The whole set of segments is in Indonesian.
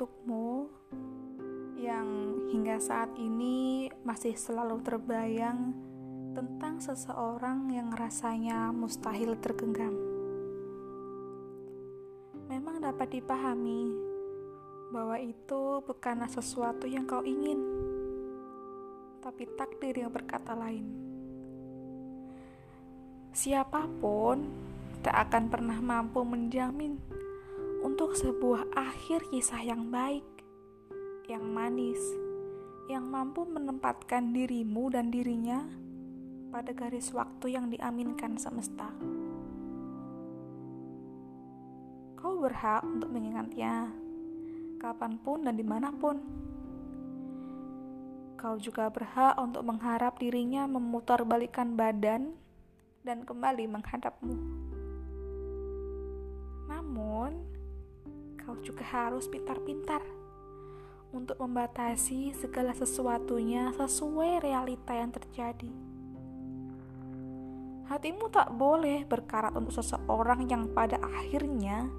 untukmu yang hingga saat ini masih selalu terbayang tentang seseorang yang rasanya mustahil tergenggam. Memang dapat dipahami bahwa itu bukanlah sesuatu yang kau ingin, tapi takdir yang berkata lain. Siapa pun tak akan pernah mampu menjamin untuk sebuah akhir kisah yang baik yang manis, yang mampu menempatkan dirimu dan dirinya pada garis waktu yang diaminkan semesta. Kau berhak untuk mengingatnya kapan pun dan di mana pun. Kau juga berhak untuk mengharap dirinya memutarbalikkan badan dan kembali menghadapmu. Juga harus pintar-pintar untuk membatasi segala sesuatunya sesuai realita yang terjadi. Hatimu tak boleh berkarat untuk seseorang yang pada akhirnya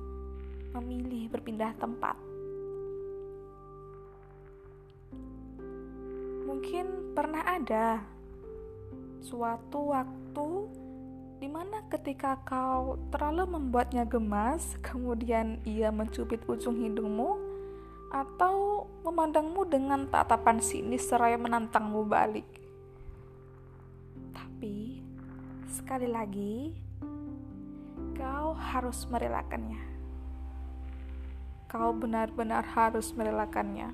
memilih berpindah tempat. Mungkin pernah ada suatu waktu di mana ketika kau terlalu membuatnya gemas, kemudian ia mencubit ujung hidungmu, atau memandangmu dengan tatapan sinis seraya menantangmu balik. Tapi, sekali lagi, kau harus merelakannya. Kau benar-benar harus merelakannya.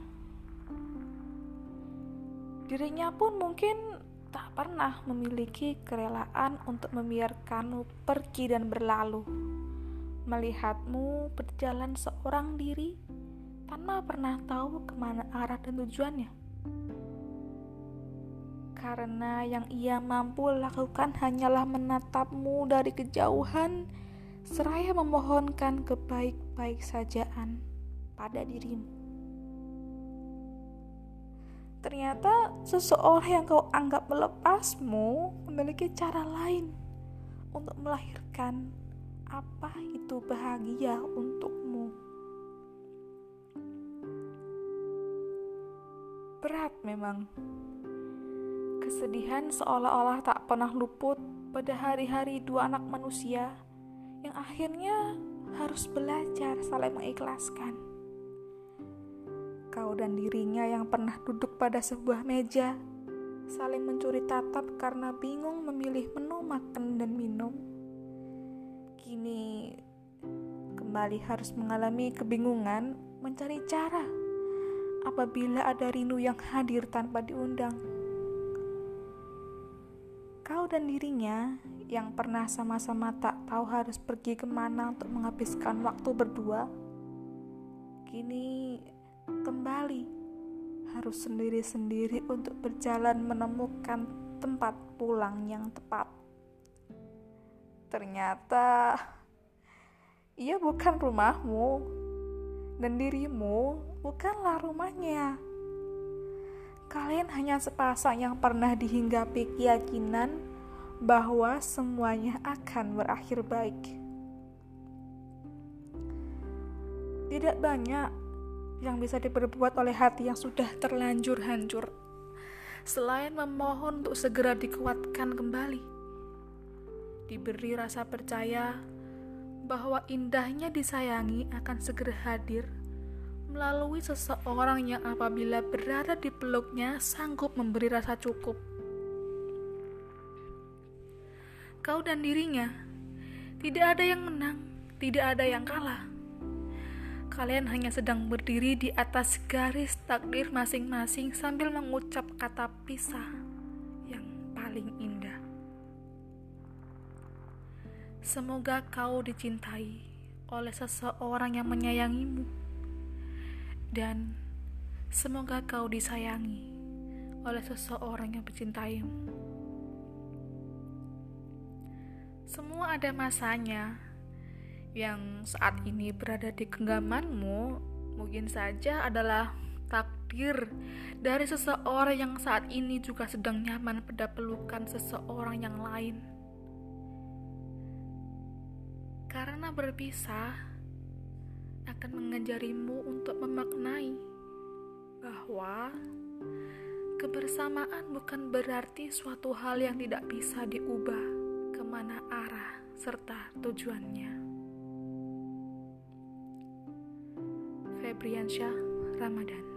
Dirinya pun mungkin tak pernah memiliki kerelaan untuk membiarkanmu pergi dan berlalu, melihatmu berjalan seorang diri tanpa pernah tahu ke mana arah dan tujuannya. Karena yang ia mampu lakukan hanyalah menatapmu dari kejauhan, seraya memohonkan kebaik-baik sajaan pada dirimu. Ternyata seseorang yang kau anggap melepasmu memiliki cara lain untuk melahirkan apa itu bahagia untukmu. Berat memang. Kesedihan seolah-olah tak pernah luput pada hari-hari dua anak manusia yang akhirnya harus belajar saling mengikhlaskan. Kau dan dirinya yang pernah duduk pada sebuah meja, saling mencuri tatap karena bingung memilih menu makan dan minum. Kini kembali harus mengalami kebingungan mencari cara apabila ada rindu yang hadir tanpa diundang. Kau dan dirinya yang pernah sama-sama tak tahu harus pergi ke mana untuk menghabiskan waktu berdua, kini kembali harus sendiri-sendiri untuk berjalan menemukan tempat pulang yang tepat. Ternyata ia bukan rumahmu dan dirimu bukanlah rumahnya. Kalian hanya sepasang yang pernah dihinggapi keyakinan bahwa semuanya akan berakhir baik. Tidak banyak yang bisa diperbuat oleh hati yang sudah terlanjur hancur, selain memohon untuk segera dikuatkan kembali. Diberi rasa percaya bahwa indahnya disayangi akan segera hadir melalui seseorang yang apabila berada di peluknya sanggup memberi rasa cukup. Kau dan dirinya, tidak ada yang menang, tidak ada yang kalah. Kalian hanya sedang berdiri di atas garis takdir masing-masing sambil mengucap kata pisah yang paling indah. Semoga kau dicintai oleh seseorang yang menyayangimu dan semoga kau disayangi oleh seseorang yang mencintaimu. Semua ada masanya yang saat ini berada di genggamanmu mungkin saja adalah takdir dari seseorang yang saat ini juga sedang nyaman pada pelukan seseorang yang lain. Karena berpisah, akan mengajarimu untuk memaknai bahwa kebersamaan bukan berarti suatu hal yang tidak bisa diubah ke mana arah serta tujuannya. Febriansyah Ramadan